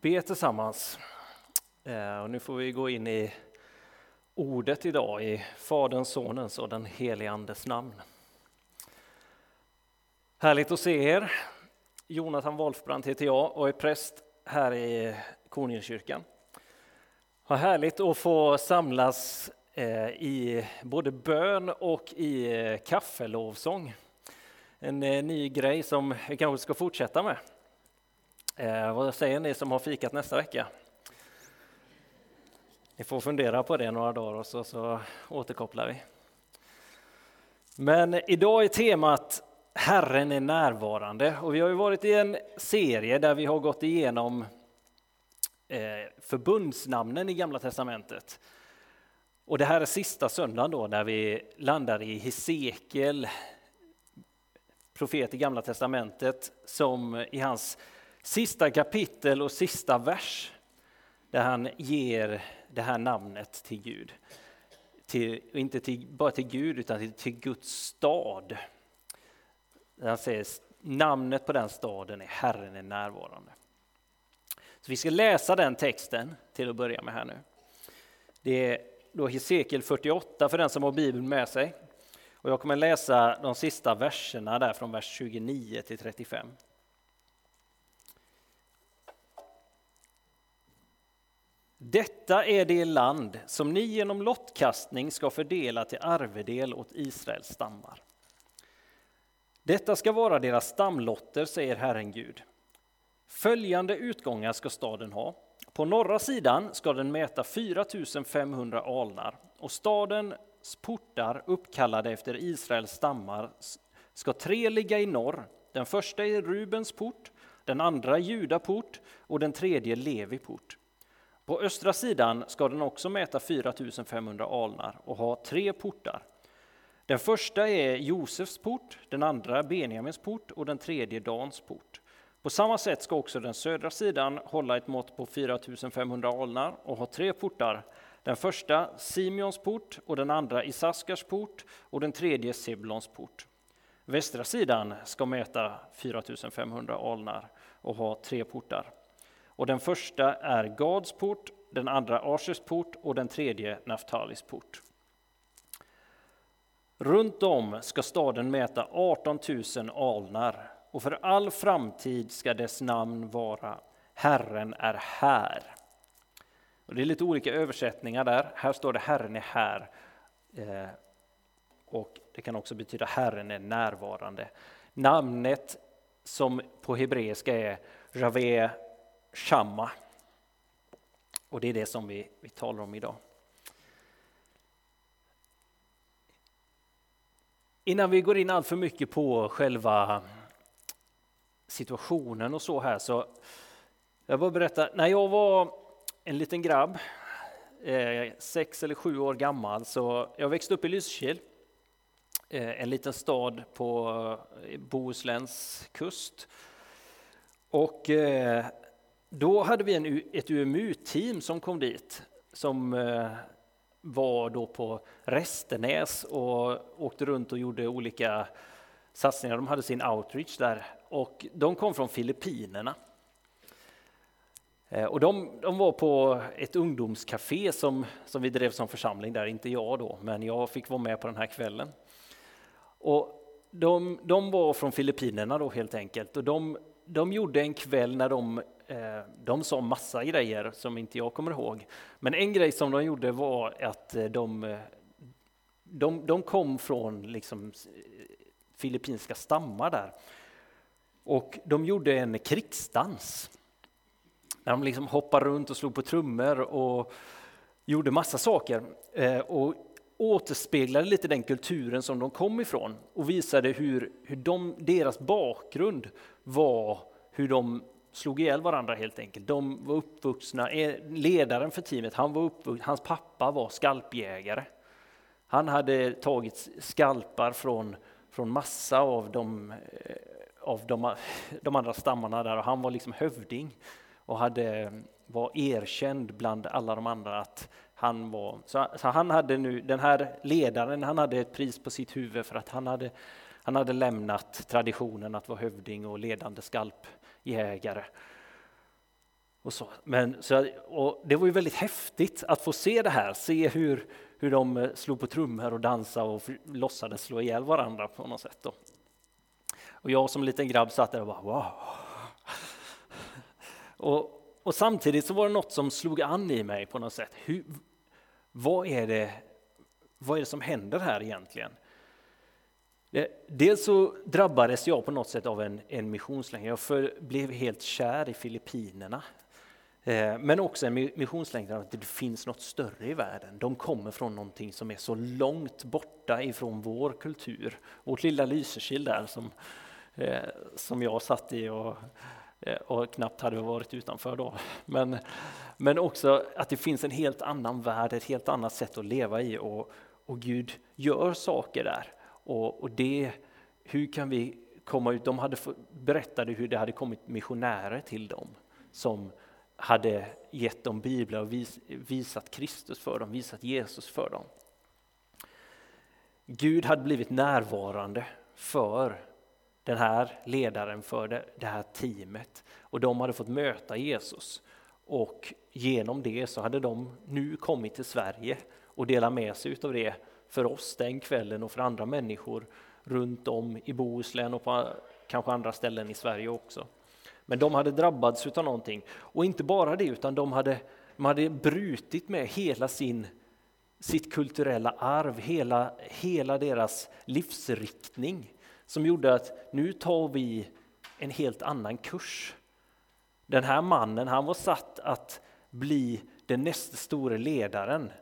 be tillsammans. Eh, och nu får vi gå in i ordet idag i Faderns, Sonens och den helige Andes namn. Härligt att se er. Jonathan Wolfbrand heter jag och är präst här i Konungskyrkan. Vad härligt att få samlas eh, i både bön och i eh, kaffelovsång. En ny grej som vi kanske ska fortsätta med. Eh, vad säger ni som har fikat nästa vecka? Ni får fundera på det några dagar och så, så återkopplar vi. Men idag är temat Herren är närvarande och vi har ju varit i en serie där vi har gått igenom eh, förbundsnamnen i Gamla Testamentet. Och det här är sista söndagen då när vi landar i Hesekiel, profet i Gamla Testamentet, som i hans sista kapitel och sista vers där han ger det här namnet till Gud. Till, inte till, bara till Gud utan till, till Guds stad. Han säger namnet på den staden är Herren är närvarande. Så vi ska läsa den texten till att börja med här nu. Det är då Hesekiel 48 för den som har Bibeln med sig. Och jag kommer läsa de sista verserna där från vers 29 till 35. Detta är det land som ni genom lottkastning ska fördela till arvedel åt Israels stammar. Detta ska vara deras stamlotter, säger Herren Gud. Följande utgångar ska staden ha. På norra sidan ska den mäta 4500 alnar och stadens portar uppkallade efter Israels stammar ska tre ligga i norr. Den första är Rubens port, den andra Juda port och den tredje Levi port. På östra sidan ska den också mäta 4500 alnar och ha tre portar. Den första är Josefs port, den andra Benjamins port och den tredje Dans port. På samma sätt ska också den södra sidan hålla ett mått på 4500 alnar och ha tre portar. Den första Simeons port och den andra Isaskars port och den tredje Sebulons port. Västra sidan ska mäta 4500 alnar och ha tre portar. Och den första är Gads port, den andra Ashers port och den tredje Naftalis port. Runt om ska staden mäta 18 000 alnar och för all framtid ska dess namn vara Herren är här. Och det är lite olika översättningar där. Här står det Herren är här. Eh, och det kan också betyda Herren är närvarande. Namnet som på hebreiska är Javé Shamma. Och det är det som vi, vi talar om idag. Innan vi går in allt för mycket på själva situationen och så här så jag bara berätta, när jag var en liten grabb, eh, sex eller sju år gammal, så jag växte upp i Lysekil, eh, en liten stad på eh, Bohusläns kust. Och eh, då hade vi en, ett UMU-team som kom dit, som eh, var då på Restenäs och åkte runt och gjorde olika satsningar. De hade sin outreach där och de kom från Filippinerna. Eh, och de, de, var på ett ungdomscafé som, som vi drev som församling där, inte jag då, men jag fick vara med på den här kvällen. Och de, de var från Filippinerna då helt enkelt och de, de gjorde en kväll när de Eh, de sa massa grejer som inte jag kommer ihåg. Men en grej som de gjorde var att eh, de, eh, de, de kom från liksom filippinska stammar där. Och de gjorde en krigsdans. Där de liksom hoppade runt och slog på trummor och gjorde massa saker. Och återspeglade lite den kulturen som de kom ifrån och visade hur, hur de, deras bakgrund var hur de slog ihjäl varandra helt enkelt. De var uppvuxna, eh, ledaren för teamet, han var uppvuxen, hans pappa var skalpjägare. Han hade tagit skalpar från, från massa av, de, eh, av de, de andra stammarna där och han var liksom hövding och hade, var erkänd bland alla de andra att han var, så, så han hade nu, den här ledaren, han hade ett pris på sitt huvud för att han hade, han hade lämnat traditionen att vara hövding och ledande skalp jägare. Och så. Men, så, och det var ju väldigt häftigt att få se det här, se hur, hur de eh, slog på trummor och dansade och låtsades slå ihjäl varandra på något sätt. Då. Och jag som liten grabb satt där och bara wow. Och, och samtidigt så var det något som slog an i mig på något sätt. Hur, vad, är det, vad är det som händer här egentligen? Eh, dels så drabbades jag på något sätt av en, en missionslängtan. Jag för, blev helt kär i Filippinerna. Eh, men också en missionslängtan att det finns något större i världen. De kommer från någonting som är så långt borta ifrån vår kultur. Vårt lilla Lysekil där som, eh, som jag satt i och, och knappt hade varit utanför då. Men, men också att det finns en helt annan värld, ett helt annat sätt att leva i och, och Gud gör saker där. Och, och det, hur kan vi komma ut? De hade berättade hur det hade kommit missionärer till dem som hade gett dem biblar och vis, visat Kristus för dem, visat Jesus för dem. Gud hade blivit närvarande för den här ledaren, för det, det här teamet och de hade fått möta Jesus. Och genom det så hade de nu kommit till Sverige och delat med sig av det för oss den kvällen och för andra människor runt om i Bohuslän och på kanske andra ställen i Sverige också. Men de hade drabbats av någonting. Och inte bara det, utan de hade, de hade brutit med hela sin, sitt kulturella arv, hela, hela deras livsriktning som gjorde att nu tar vi en helt annan kurs. Den här mannen, han var satt att bli den nästa store ledaren.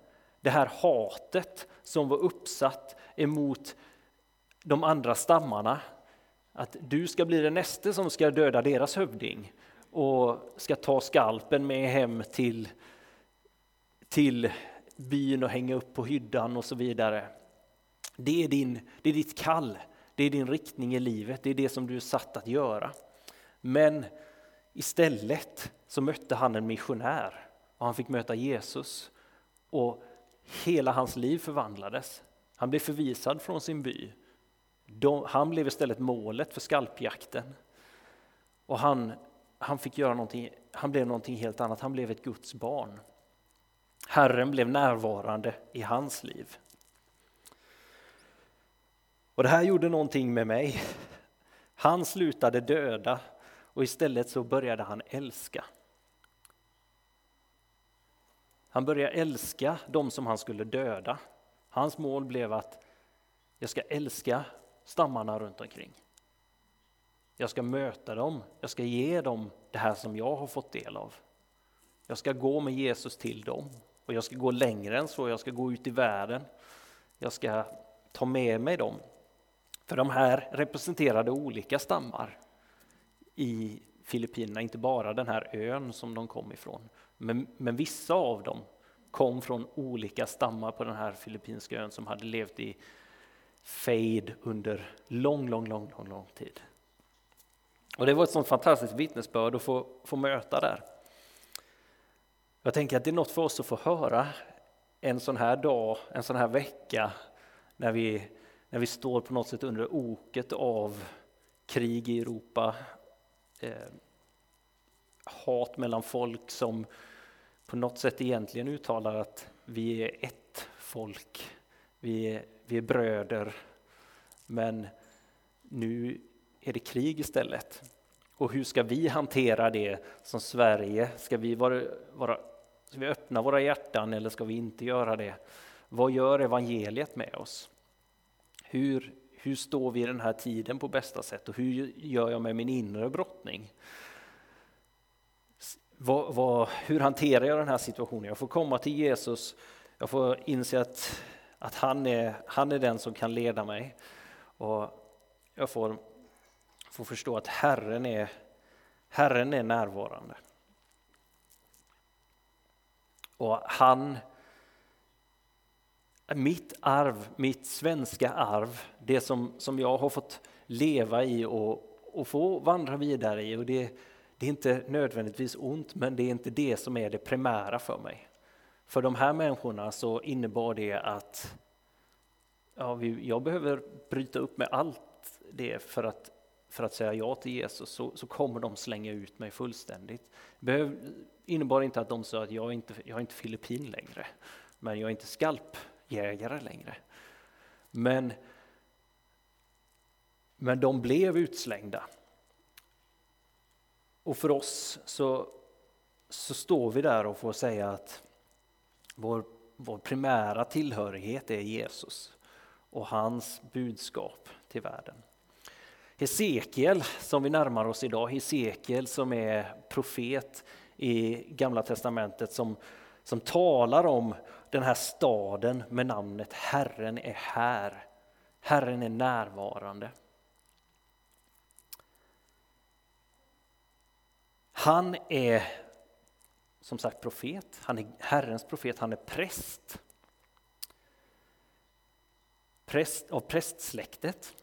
Det här hatet som var uppsatt emot de andra stammarna att du ska bli den näste som ska döda deras hövding och ska ta skalpen med hem till, till byn och hänga upp på hyddan och så vidare. Det är, din, det är ditt kall, det är din riktning i livet, det är det som du är satt att göra. Men istället så mötte han en missionär och han fick möta Jesus och hela hans liv förvandlades. Han blev förvisad från sin by de, han blev istället målet för skalpjakten. Och han, han fick göra någonting, han blev någonting helt annat, han blev ett Guds barn. Herren blev närvarande i hans liv. Och det här gjorde någonting med mig. Han slutade döda och istället så började han älska. Han började älska de som han skulle döda. Hans mål blev att jag ska älska stammarna runt omkring. Jag ska möta dem, jag ska ge dem det här som jag har fått del av. Jag ska gå med Jesus till dem och jag ska gå längre än så, jag ska gå ut i världen. Jag ska ta med mig dem. För de här representerade olika stammar i Filippinerna, inte bara den här ön som de kom ifrån. Men, men vissa av dem kom från olika stammar på den här filippinska ön som hade levt i fejd under lång, lång, lång, lång, lång tid. Och det var ett sånt fantastiskt vittnesbörd att få, få möta där. Jag tänker att det är något för oss att få höra en sån här dag, en sån här vecka när vi, när vi står på något sätt under oket av krig i Europa, eh, hat mellan folk som på något sätt egentligen uttalar att vi är ett folk. Vi är vi är bröder, men nu är det krig istället. Och hur ska vi hantera det som Sverige? Ska vi, vara, vara, ska vi öppna våra hjärtan eller ska vi inte göra det? Vad gör evangeliet med oss? Hur, hur står vi i den här tiden på bästa sätt och hur gör jag med min inre brottning? Vad, vad, hur hanterar jag den här situationen? Jag får komma till Jesus, jag får inse att att han är, han är den som kan leda mig. Och jag får, får förstå att Herren är, Herren är närvarande. Och han, mitt arv, mitt svenska arv, det som, som jag har fått leva i och, och få vandra vidare i. Och det, det är inte nödvändigtvis ont, men det är inte det som är det primära för mig. För de här människorna så innebar det att ja, vi, jag behöver bryta upp med allt det för att för att säga ja till Jesus så, så kommer de slänga ut mig fullständigt. Det innebar inte att de sa att jag är inte jag är inte filippin längre, men jag är inte skalpjägare längre. Men, men de blev utslängda. Och för oss så, så står vi där och får säga att vår, vår primära tillhörighet är Jesus och hans budskap till världen. Hesekiel som vi närmar oss idag, Hesekiel som är profet i Gamla Testamentet som, som talar om den här staden med namnet Herren är här. Herren är närvarande. Han är som sagt profet, han är Herrens profet, han är präst. Präst av prästsläktet.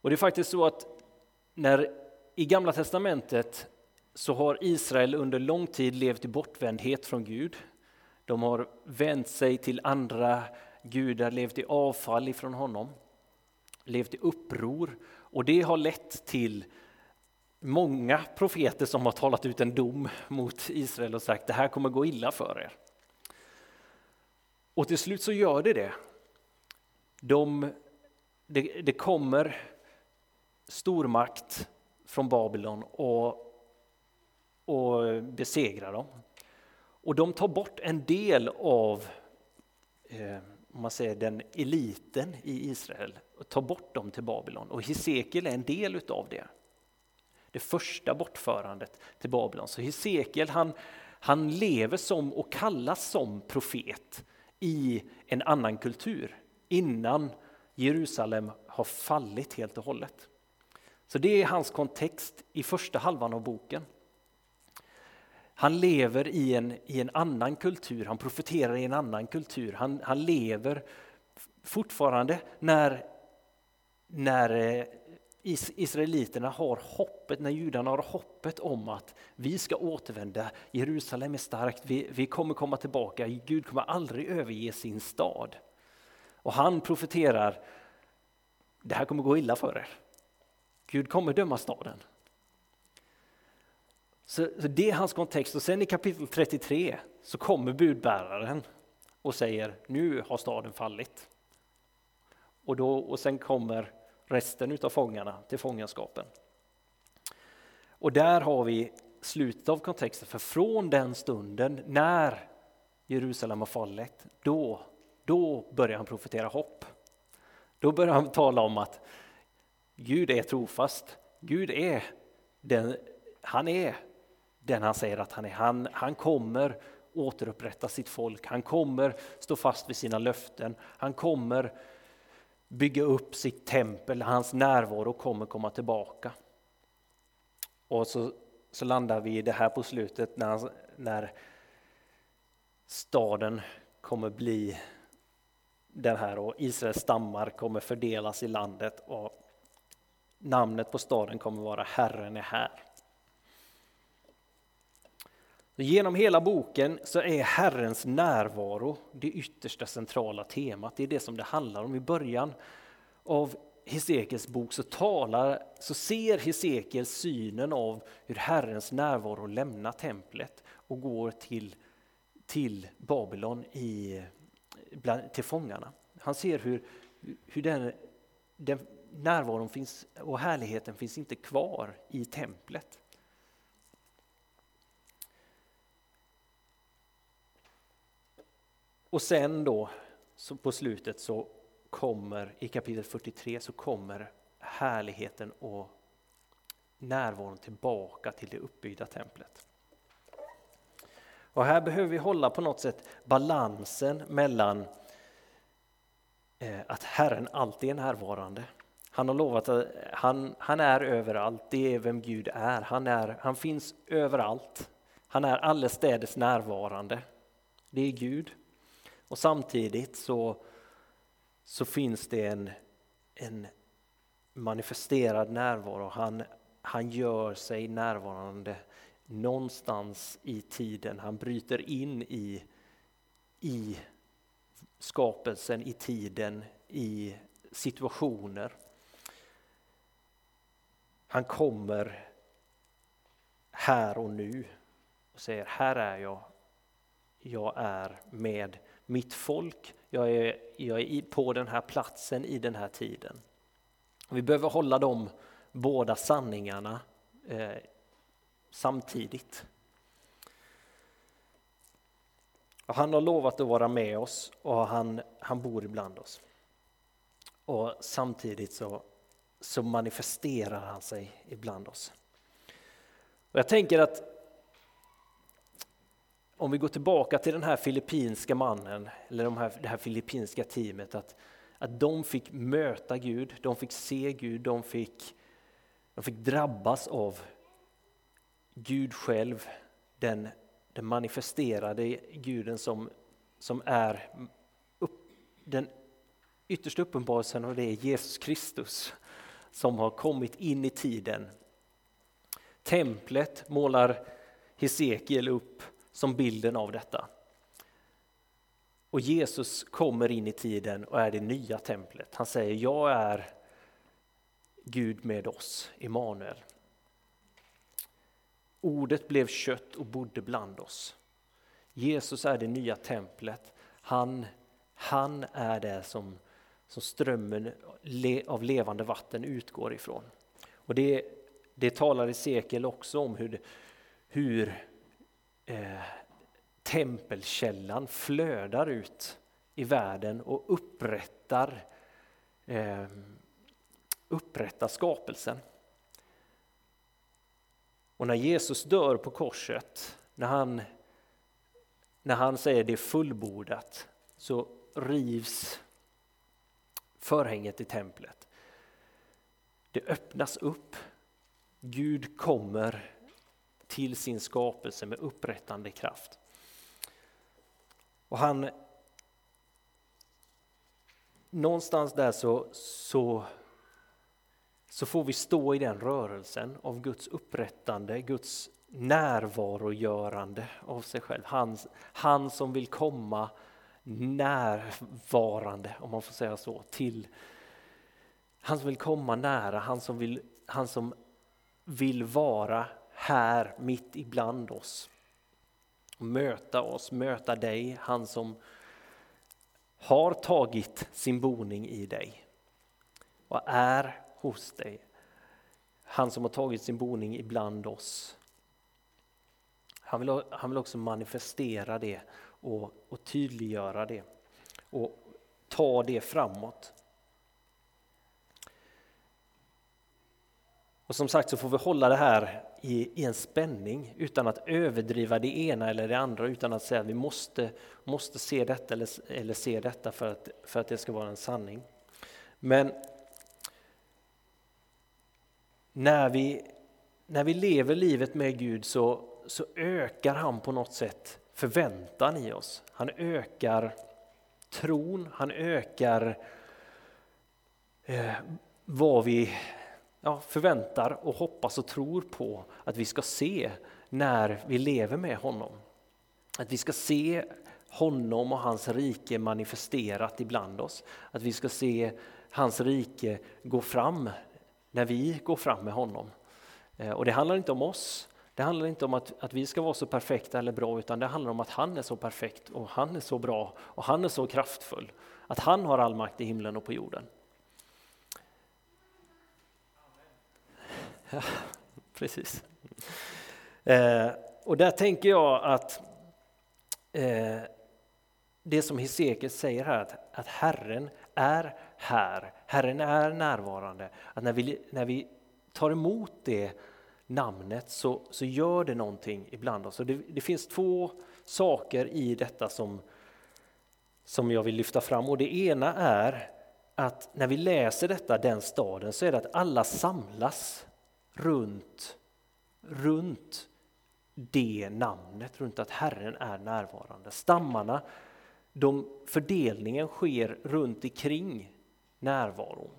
Och det är faktiskt så att när i Gamla Testamentet så har Israel under lång tid levt i bortvändhet från Gud. De har vänt sig till andra gudar, levt i avfall ifrån honom, levt i uppror och det har lett till många profeter som har talat ut en dom mot Israel och sagt det här kommer gå illa för er. Och till slut så gör det det. De, det, det kommer stormakt från Babylon och, och besegrar dem. Och de tar bort en del av eh, om man säger, den eliten i Israel och tar bort dem till Babylon. Och Hesekiel är en del utav det. Det första bortförandet till Babylon. Så Hesekiel han, han lever som och kallas som profet i en annan kultur innan Jerusalem har fallit helt och hållet. Så det är hans kontext i första halvan av boken. Han lever i en, i en annan kultur, han profeterar i en annan kultur. Han, han lever fortfarande när, när eh, israeliterna har hoppet, när judarna har hoppet om att vi ska återvända, Jerusalem är starkt, vi, vi kommer komma tillbaka, Gud kommer aldrig överge sin stad. Och han profeterar, det här kommer gå illa för er. Gud kommer döma staden. Så, så det är hans kontext och sen i kapitel 33 så kommer budbäraren och säger nu har staden fallit. Och, då, och sen kommer resten av fångarna till fångenskapen. Och där har vi slutet av kontexten, för från den stunden när Jerusalem har fallit, då, då börjar han profetera hopp. Då börjar han tala om att Gud är trofast. Gud är den, han är den han säger att han är. Han, han kommer återupprätta sitt folk. Han kommer stå fast vid sina löften. Han kommer bygga upp sitt tempel. Hans närvaro kommer komma tillbaka. Och så, så landar vi i det här på slutet när, när staden kommer bli den här och Israels stammar kommer fördelas i landet och namnet på staden kommer vara Herren är här. Genom hela boken så är Herrens närvaro det yttersta centrala temat. Det är det som det handlar om. I början av Hesekiels bok så, talar, så ser Hesekiel synen av hur Herrens närvaro lämnar templet och går till, till Babylon i, bland, till fångarna. Han ser hur, hur den, den närvaron finns, och härligheten finns inte kvar i templet. Och sen då, så på slutet så kommer, i kapitel 43, så kommer härligheten och närvaron tillbaka till det uppbyggda templet. Och här behöver vi hålla på något sätt balansen mellan eh, att Herren alltid är närvarande han har lovat att han, han är överallt, det är vem Gud är. Han, är. han finns överallt. Han är allestädes närvarande. Det är Gud. Och samtidigt så, så finns det en, en manifesterad närvaro. Han, han gör sig närvarande någonstans i tiden. Han bryter in i, i skapelsen, i tiden, i situationer. Han kommer här och nu och säger här är jag. Jag är med mitt folk. Jag är, jag är på den här platsen i den här tiden. Vi behöver hålla de båda sanningarna eh, samtidigt. Och han har lovat att vara med oss och han, han bor ibland oss. Och samtidigt så, så manifesterar han sig ibland oss. Och jag tänker att om vi går tillbaka till den här filippinska mannen, eller de här, det här filippinska teamet, att, att de fick möta Gud, de fick se Gud, de fick, de fick drabbas av Gud själv, den, den manifesterade guden som, som är upp, den yttersta uppenbarelsen av det är Jesus Kristus som har kommit in i tiden. Templet målar Hesekiel upp som bilden av detta. Och Jesus kommer in i tiden och är det nya templet. Han säger, jag är Gud med oss, Immanuel. Ordet blev kött och bodde bland oss. Jesus är det nya templet. Han, han är det som, som strömmen av levande vatten utgår ifrån. Och det, det talar Sekel också om hur, hur eh, tempelkällan flödar ut i världen och upprättar, eh, upprättar skapelsen. Och när Jesus dör på korset, när han, när han säger det är fullbordat, så rivs förhänget i templet. Det öppnas upp. Gud kommer till sin skapelse med upprättande kraft. Och han... Någonstans där så, så, så får vi stå i den rörelsen av Guds upprättande, Guds närvarogörande av sig själv. Han, han som vill komma närvarande, om man får säga så, till han som vill komma nära, han som vill, han som vill vara här mitt ibland oss. Möta oss, möta dig, han som har tagit sin boning i dig och är hos dig. Han som har tagit sin boning ibland oss. Han vill, han vill också manifestera det och, och tydliggöra det och ta det framåt. Och som sagt så får vi hålla det här i, i, en spänning utan att överdriva det ena eller det andra utan att säga att vi måste, måste se detta eller, eller se detta för att, för att det ska vara en sanning. Men när vi, när vi lever livet med Gud så, så ökar han på något sätt förväntan i oss. Han ökar tron, han ökar eh, vad vi ja, förväntar och hoppas och tror på att vi ska se när vi lever med honom. Att vi ska se honom och hans rike manifesterat ibland oss. Att vi ska se hans rike gå fram när vi går fram med honom. Eh, och det handlar inte om oss, det handlar inte om att, att vi ska vara så perfekta eller bra utan det handlar om att han är så perfekt och han är så bra och han är så kraftfull. Att han har all makt i himlen och på jorden. Ja, precis. Eh, och där tänker jag att eh, det som Hesekiel säger här, att, att Herren är här, Herren är närvarande. Att när vi, när vi tar emot det namnet så, så gör det någonting ibland oss. Och det, det finns två saker i detta som, som jag vill lyfta fram. Och det ena är att när vi läser detta, den staden, så är det att alla samlas runt, runt det namnet, runt att Herren är närvarande. Stammarna, de, fördelningen sker runt omkring närvaron.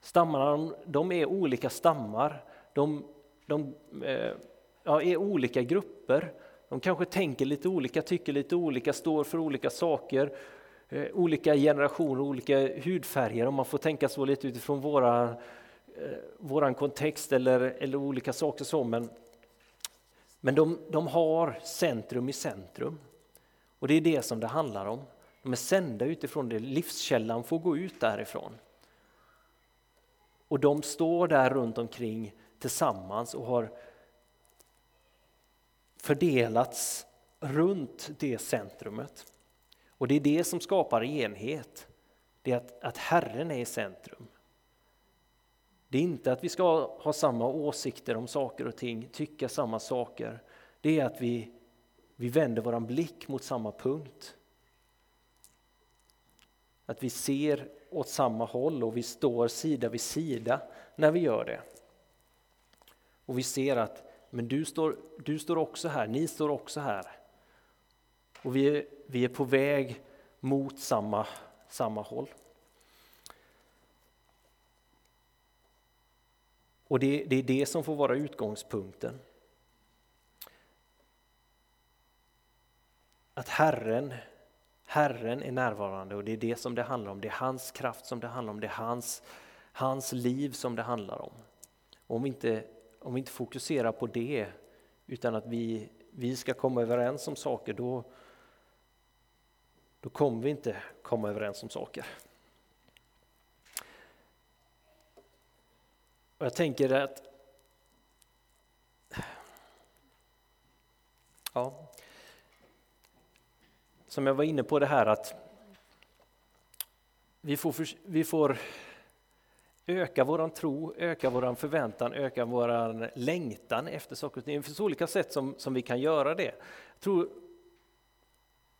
Stammarna de är olika stammar, de, de eh, ja, är olika grupper. De kanske tänker lite olika, tycker lite olika, står för olika saker. Eh, olika generationer, olika hudfärger om man får tänka så lite utifrån våra Eh, våran kontext eller, eller olika saker så, men, men de, de har centrum i centrum. Och det är det som det handlar om. De är sända utifrån det, livskällan får gå ut därifrån. Och de står där runt omkring tillsammans och har fördelats runt det centrumet. Och det är det som skapar enhet. Det är att, att Herren är i centrum. Det är inte att vi ska ha samma åsikter om saker och ting, tycka samma saker. Det är att vi, vi vänder vår blick mot samma punkt. Att vi ser åt samma håll och vi står sida vid sida när vi gör det. Och vi ser att men du står, du står också här, ni står också här. Och vi är, vi är på väg mot samma, samma håll. Och det, det är det som får vara utgångspunkten. Att Herren, Herren är närvarande och det är det som det handlar om. Det är hans kraft som det handlar om. Det är hans, hans liv som det handlar om. Och om, vi inte, om vi inte fokuserar på det utan att vi, vi ska komma överens om saker då, då kommer vi inte komma överens om saker. Och jag tänker att ja, som jag var inne på det här att vi får, vi får öka vår tro, öka vår förväntan, öka vår längtan efter saker och ting. Det finns olika sätt som, som vi kan göra det. Jag tror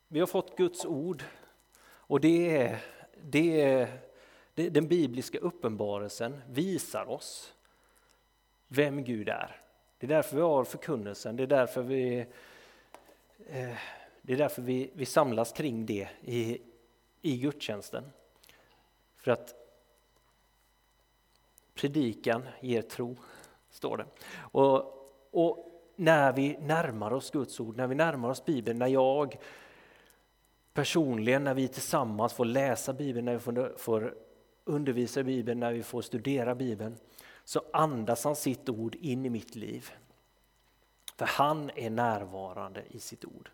vi har fått Guds ord och det är, det är den bibliska uppenbarelsen visar oss vem Gud är. Det är därför vi har förkunnelsen, det är därför vi, eh, det är därför vi, vi samlas kring det i, i gudstjänsten. För att predikan ger tro, står det. Och, och när vi närmar oss Guds ord, när vi närmar oss Bibeln, när jag personligen, när vi tillsammans får läsa Bibeln, när vi får, får undervisar i Bibeln, när vi får studera Bibeln, så andas han sitt ord in i mitt liv. För han är närvarande i sitt ord.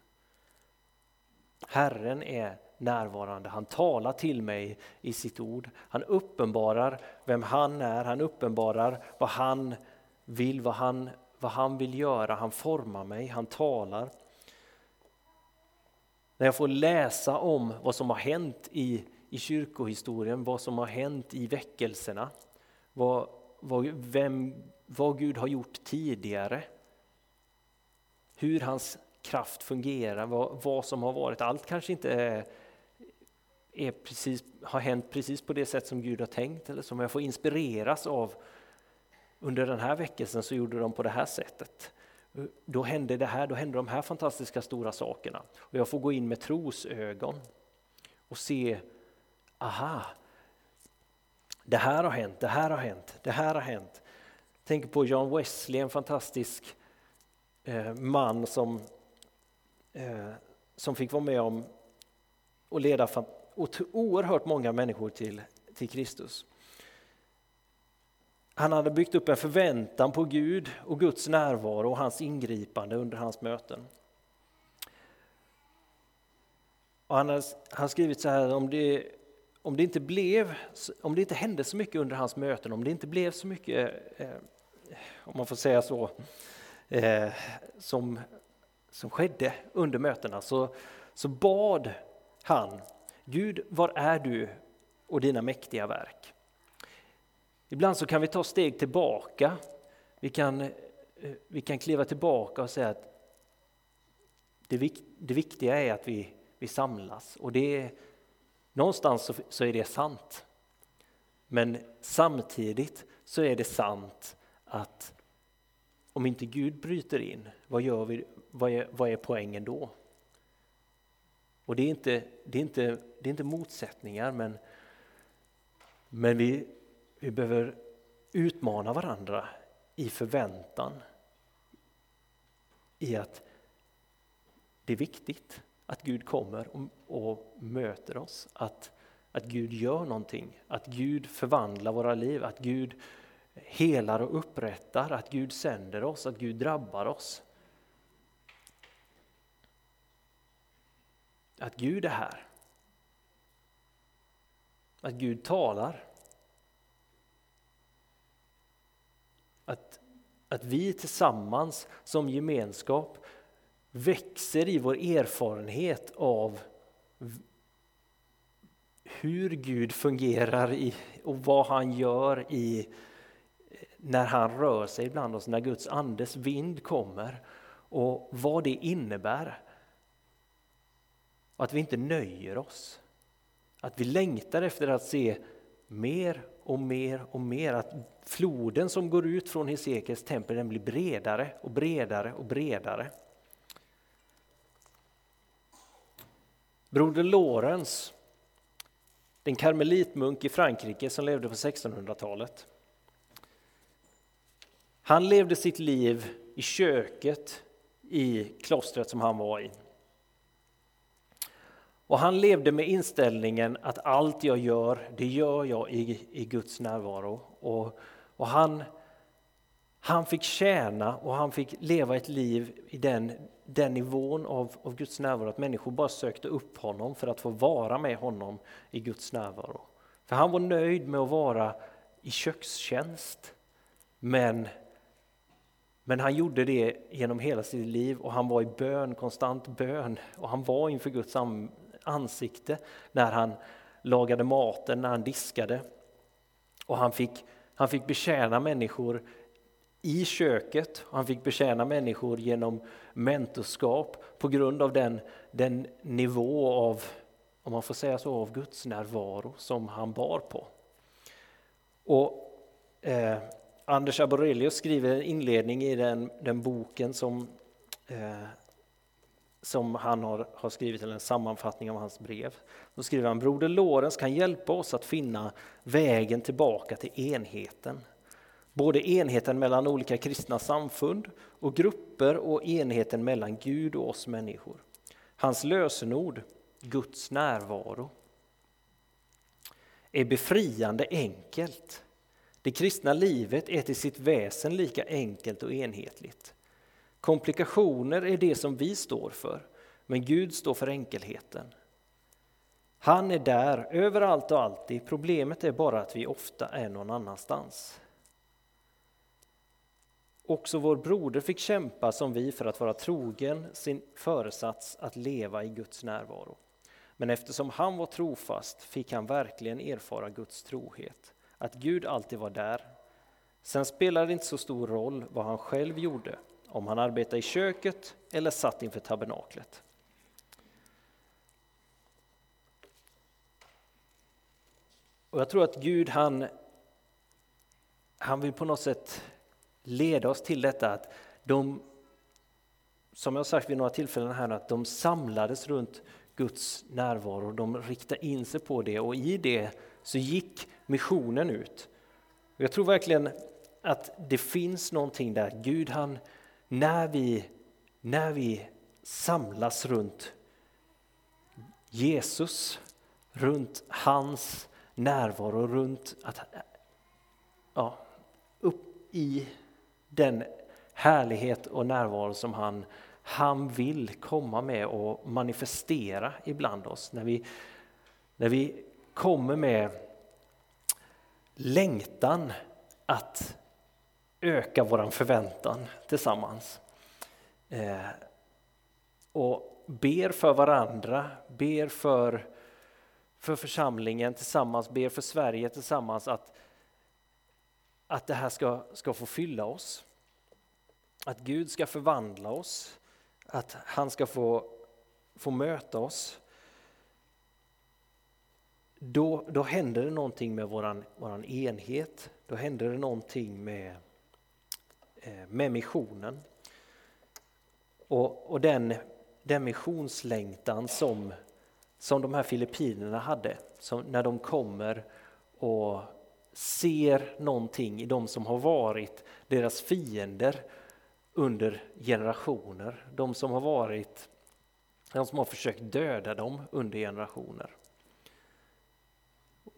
Herren är närvarande, han talar till mig i sitt ord. Han uppenbarar vem han är, han uppenbarar vad han vill, vad han, vad han vill göra. Han formar mig, han talar. När jag får läsa om vad som har hänt i, i kyrkohistorien, vad som har hänt i väckelserna, vad, vad, vem, vad Gud har gjort tidigare, hur hans kraft fungerar, vad, vad som har varit. Allt kanske inte är, är precis, har hänt precis på det sätt som Gud har tänkt eller som jag får inspireras av. Under den här väckelsen så gjorde de på det här sättet. Då hände det här, då hände de här fantastiska stora sakerna. Och jag får gå in med trosögon och se, aha, det här har hänt, det här har hänt, det här har hänt. Tänk på John Wesley, en fantastisk eh, man som, eh, som fick vara med om och leda oerhört många människor till, till Kristus. Han hade byggt upp en förväntan på Gud och Guds närvaro och hans ingripande under hans möten. Och han har skrivit så här, om det om det inte blev, om det inte hände så mycket under hans möten, om det inte blev så mycket, eh, om man får säga så, eh, som, som skedde under mötena, så, så bad han Gud, var är du och dina mäktiga verk? Ibland så kan vi ta steg tillbaka. Vi kan, eh, vi kan kliva tillbaka och säga att det, det viktiga är att vi, vi samlas och det Någonstans så, är det sant. Men samtidigt så är det sant att om inte Gud bryter in, vad, gör vi, vad, är, vad är poängen då? Och det är inte, det är inte, det är inte motsättningar, men, men vi, vi behöver utmana varandra i förväntan. I att det är viktigt att Gud kommer och, och möter oss, att, att Gud gör någonting, att Gud förvandlar våra liv, att Gud helar och upprättar, att Gud sänder oss, att Gud drabbar oss. Att Gud är här. Att Gud talar. Att, att vi tillsammans som gemenskap växer i vår erfarenhet av hur Gud fungerar i, och vad han gör i när han rör sig bland oss, när Guds andes vind kommer och vad det innebär. Att vi inte nöjer oss. Att vi längtar efter att se mer och mer och mer. Att floden som går ut från Hesekiels tempel den blir bredare och bredare och bredare. Broder Lorenz, den karmelitmunk i Frankrike som levde på 1600-talet. Han levde sitt liv i köket i klostret som han var i. Och han levde med inställningen att allt jag gör, det gör jag i, i Guds närvaro. Och, och han, han fick tjäna och han fick leva ett liv i den, den nivån av, av Guds närvaro att människor bara sökte upp honom för att få vara med honom i Guds närvaro. För han var nöjd med att vara i kökstjänst. Men, men han gjorde det genom hela sitt liv och han var i bön, konstant bön. Och han var inför Guds ansikte när han lagade maten, när han diskade. Och han fick, han fick betjäna människor i köket. Han fick betjäna människor genom mentorskap på grund av den, den nivå av, om man får säga så, av Guds närvaro som han bar på. Och eh, Anders Aborelius skriver en inledning i den, den boken som, eh, som han har, har skrivit, eller en sammanfattning av hans brev. Då skriver han, Broder Lorenz kan hjälpa oss att finna vägen tillbaka till enheten. Både enheten mellan olika kristna samfund och grupper och enheten mellan Gud och oss människor. Hans lösenord, Guds närvaro, är befriande enkelt. Det kristna livet är till sitt väsen lika enkelt och enhetligt. Komplikationer är det som vi står för, men Gud står för enkelheten. Han är där, överallt och alltid. Problemet är bara att vi ofta är någon annanstans. Också vår broder fick kämpa som vi för att vara trogen sin föresats att leva i Guds närvaro. Men eftersom han var trofast fick han verkligen erfara Guds trohet, att Gud alltid var där. Sen spelade det inte så stor roll vad han själv gjorde, om han arbetade i köket eller satt inför tabernaklet. Och jag tror att Gud han, han vill på något sätt leda oss till detta att de, som jag sagt vid några tillfällen här, att de samlades runt Guds närvaro, de riktade in sig på det och i det så gick missionen ut. Jag tror verkligen att det finns någonting där, Gud han, när vi, när vi samlas runt Jesus, runt hans närvaro, runt att, ja, upp i den härlighet och närvaro som han, han vill komma med och manifestera ibland oss. När vi, när vi kommer med längtan att öka vår förväntan tillsammans. Eh, och ber för varandra, ber för, för församlingen tillsammans, ber för Sverige tillsammans att, att det här ska, ska få fylla oss. Att Gud ska förvandla oss, att han ska få, få möta oss. Då, då händer det någonting med våran, våran enhet, då händer det någonting med, eh, med missionen. Och, och den, den missionslängtan som, som de här filippinerna hade, som när de kommer och ser någonting i de som har varit deras fiender under generationer. De som har varit, de som har försökt döda dem under generationer.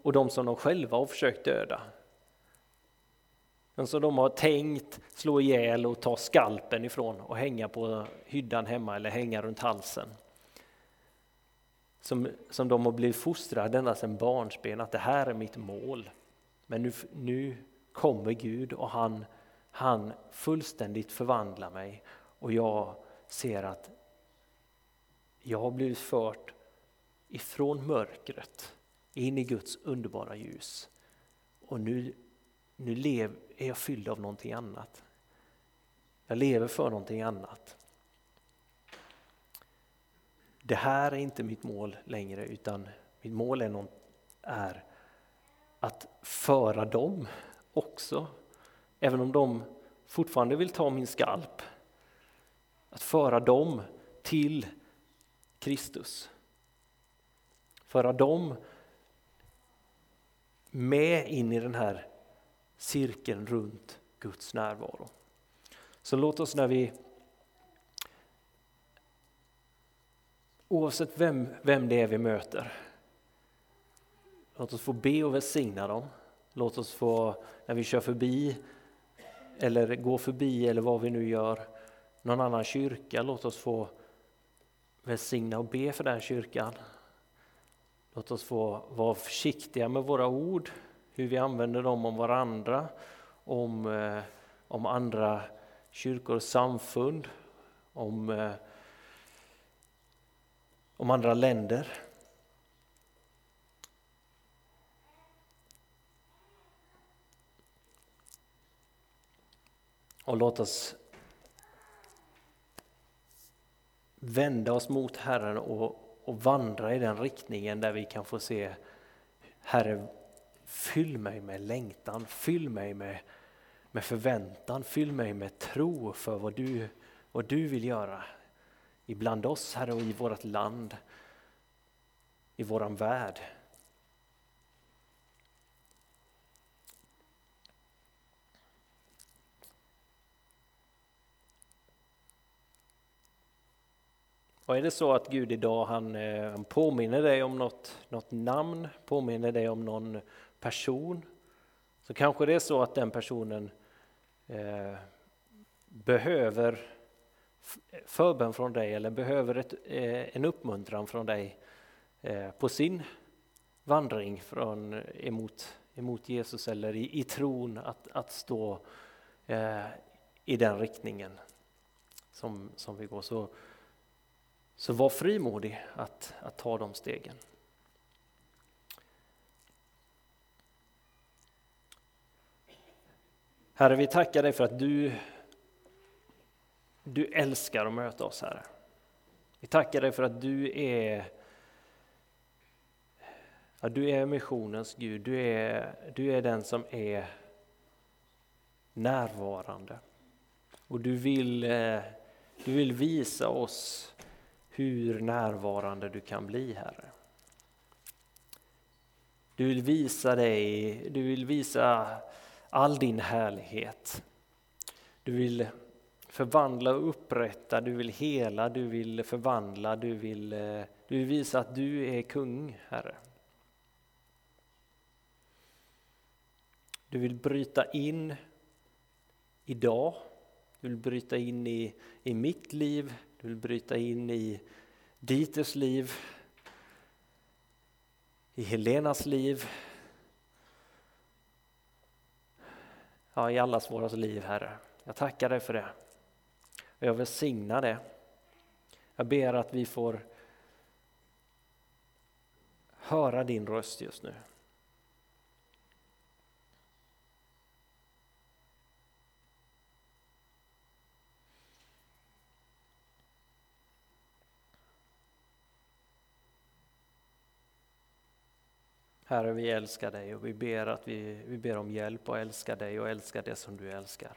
Och de som de själva har försökt döda. De som de har tänkt slå ihjäl och ta skalpen ifrån och hänga på hyddan hemma eller hänga runt halsen. Som, som de har blivit fostrade ända sedan barnsben, att det här är mitt mål. Men nu, nu kommer Gud och han, han fullständigt förvandlar mig och jag ser att jag har blivit fört ifrån mörkret in i Guds underbara ljus. Och nu, nu lev, är jag fylld av någonting annat. Jag lever för någonting annat. Det här är inte mitt mål längre utan mitt mål är, någon, är att föra dem också. Även om de fortfarande vill ta min skalp. Att föra dem till Kristus. Föra dem med in i den här cirkeln runt Guds närvaro. Så låt oss när vi oavsett vem, vem det är vi möter, låt oss få be och välsigna dem. Låt oss få, när vi kör förbi eller går förbi eller vad vi nu gör, någon annan kyrka, låt oss få välsigna och be för den kyrkan. Låt oss få vara försiktiga med våra ord, hur vi använder dem om varandra, om, eh, om andra kyrkor och samfund, om, eh, om andra länder. Och låt oss vända oss mot Herren och, och vandra i den riktningen där vi kan få se Herre, fyll mig med längtan, fyll mig med, med förväntan, fyll mig med tro för vad du, vad du vill göra ibland oss Herre och i vårt land, i våran värld. Och är det så att Gud idag han, eh, han påminner dig om något, något namn, påminner dig om någon person, så kanske det är så att den personen eh, behöver förbön från dig eller behöver ett, eh, en uppmuntran från dig eh, på sin vandring från, emot, emot Jesus eller i, i tron att, att stå eh, i den riktningen som, som vi går. Så så var frimodig att, att ta de stegen. Herre, vi tackar dig för att du, du älskar att möta oss, Herre. Vi tackar dig för att du är, ja, du är missionens Gud. Du är, du är den som är närvarande. Och du vill, eh, du vill visa oss hur närvarande du kan bli, Herre. Du vill visa dig, du vill visa all din härlighet. Du vill förvandla och upprätta, du vill hela, du vill förvandla, du vill, eh, du vill visa att du är kung, Herre. Du vill bryta in idag, du vill bryta in i, i mitt liv, du vill bryta in i Dieters liv, i Helenas liv, ja, i allas våras liv, Herre. Jag tackar dig för det. Och jag välsignar det. Jag ber att vi får höra din röst just nu. Herre, vi älskar dig och vi ber, att vi, vi ber om hjälp att älska dig och älska det som du älskar.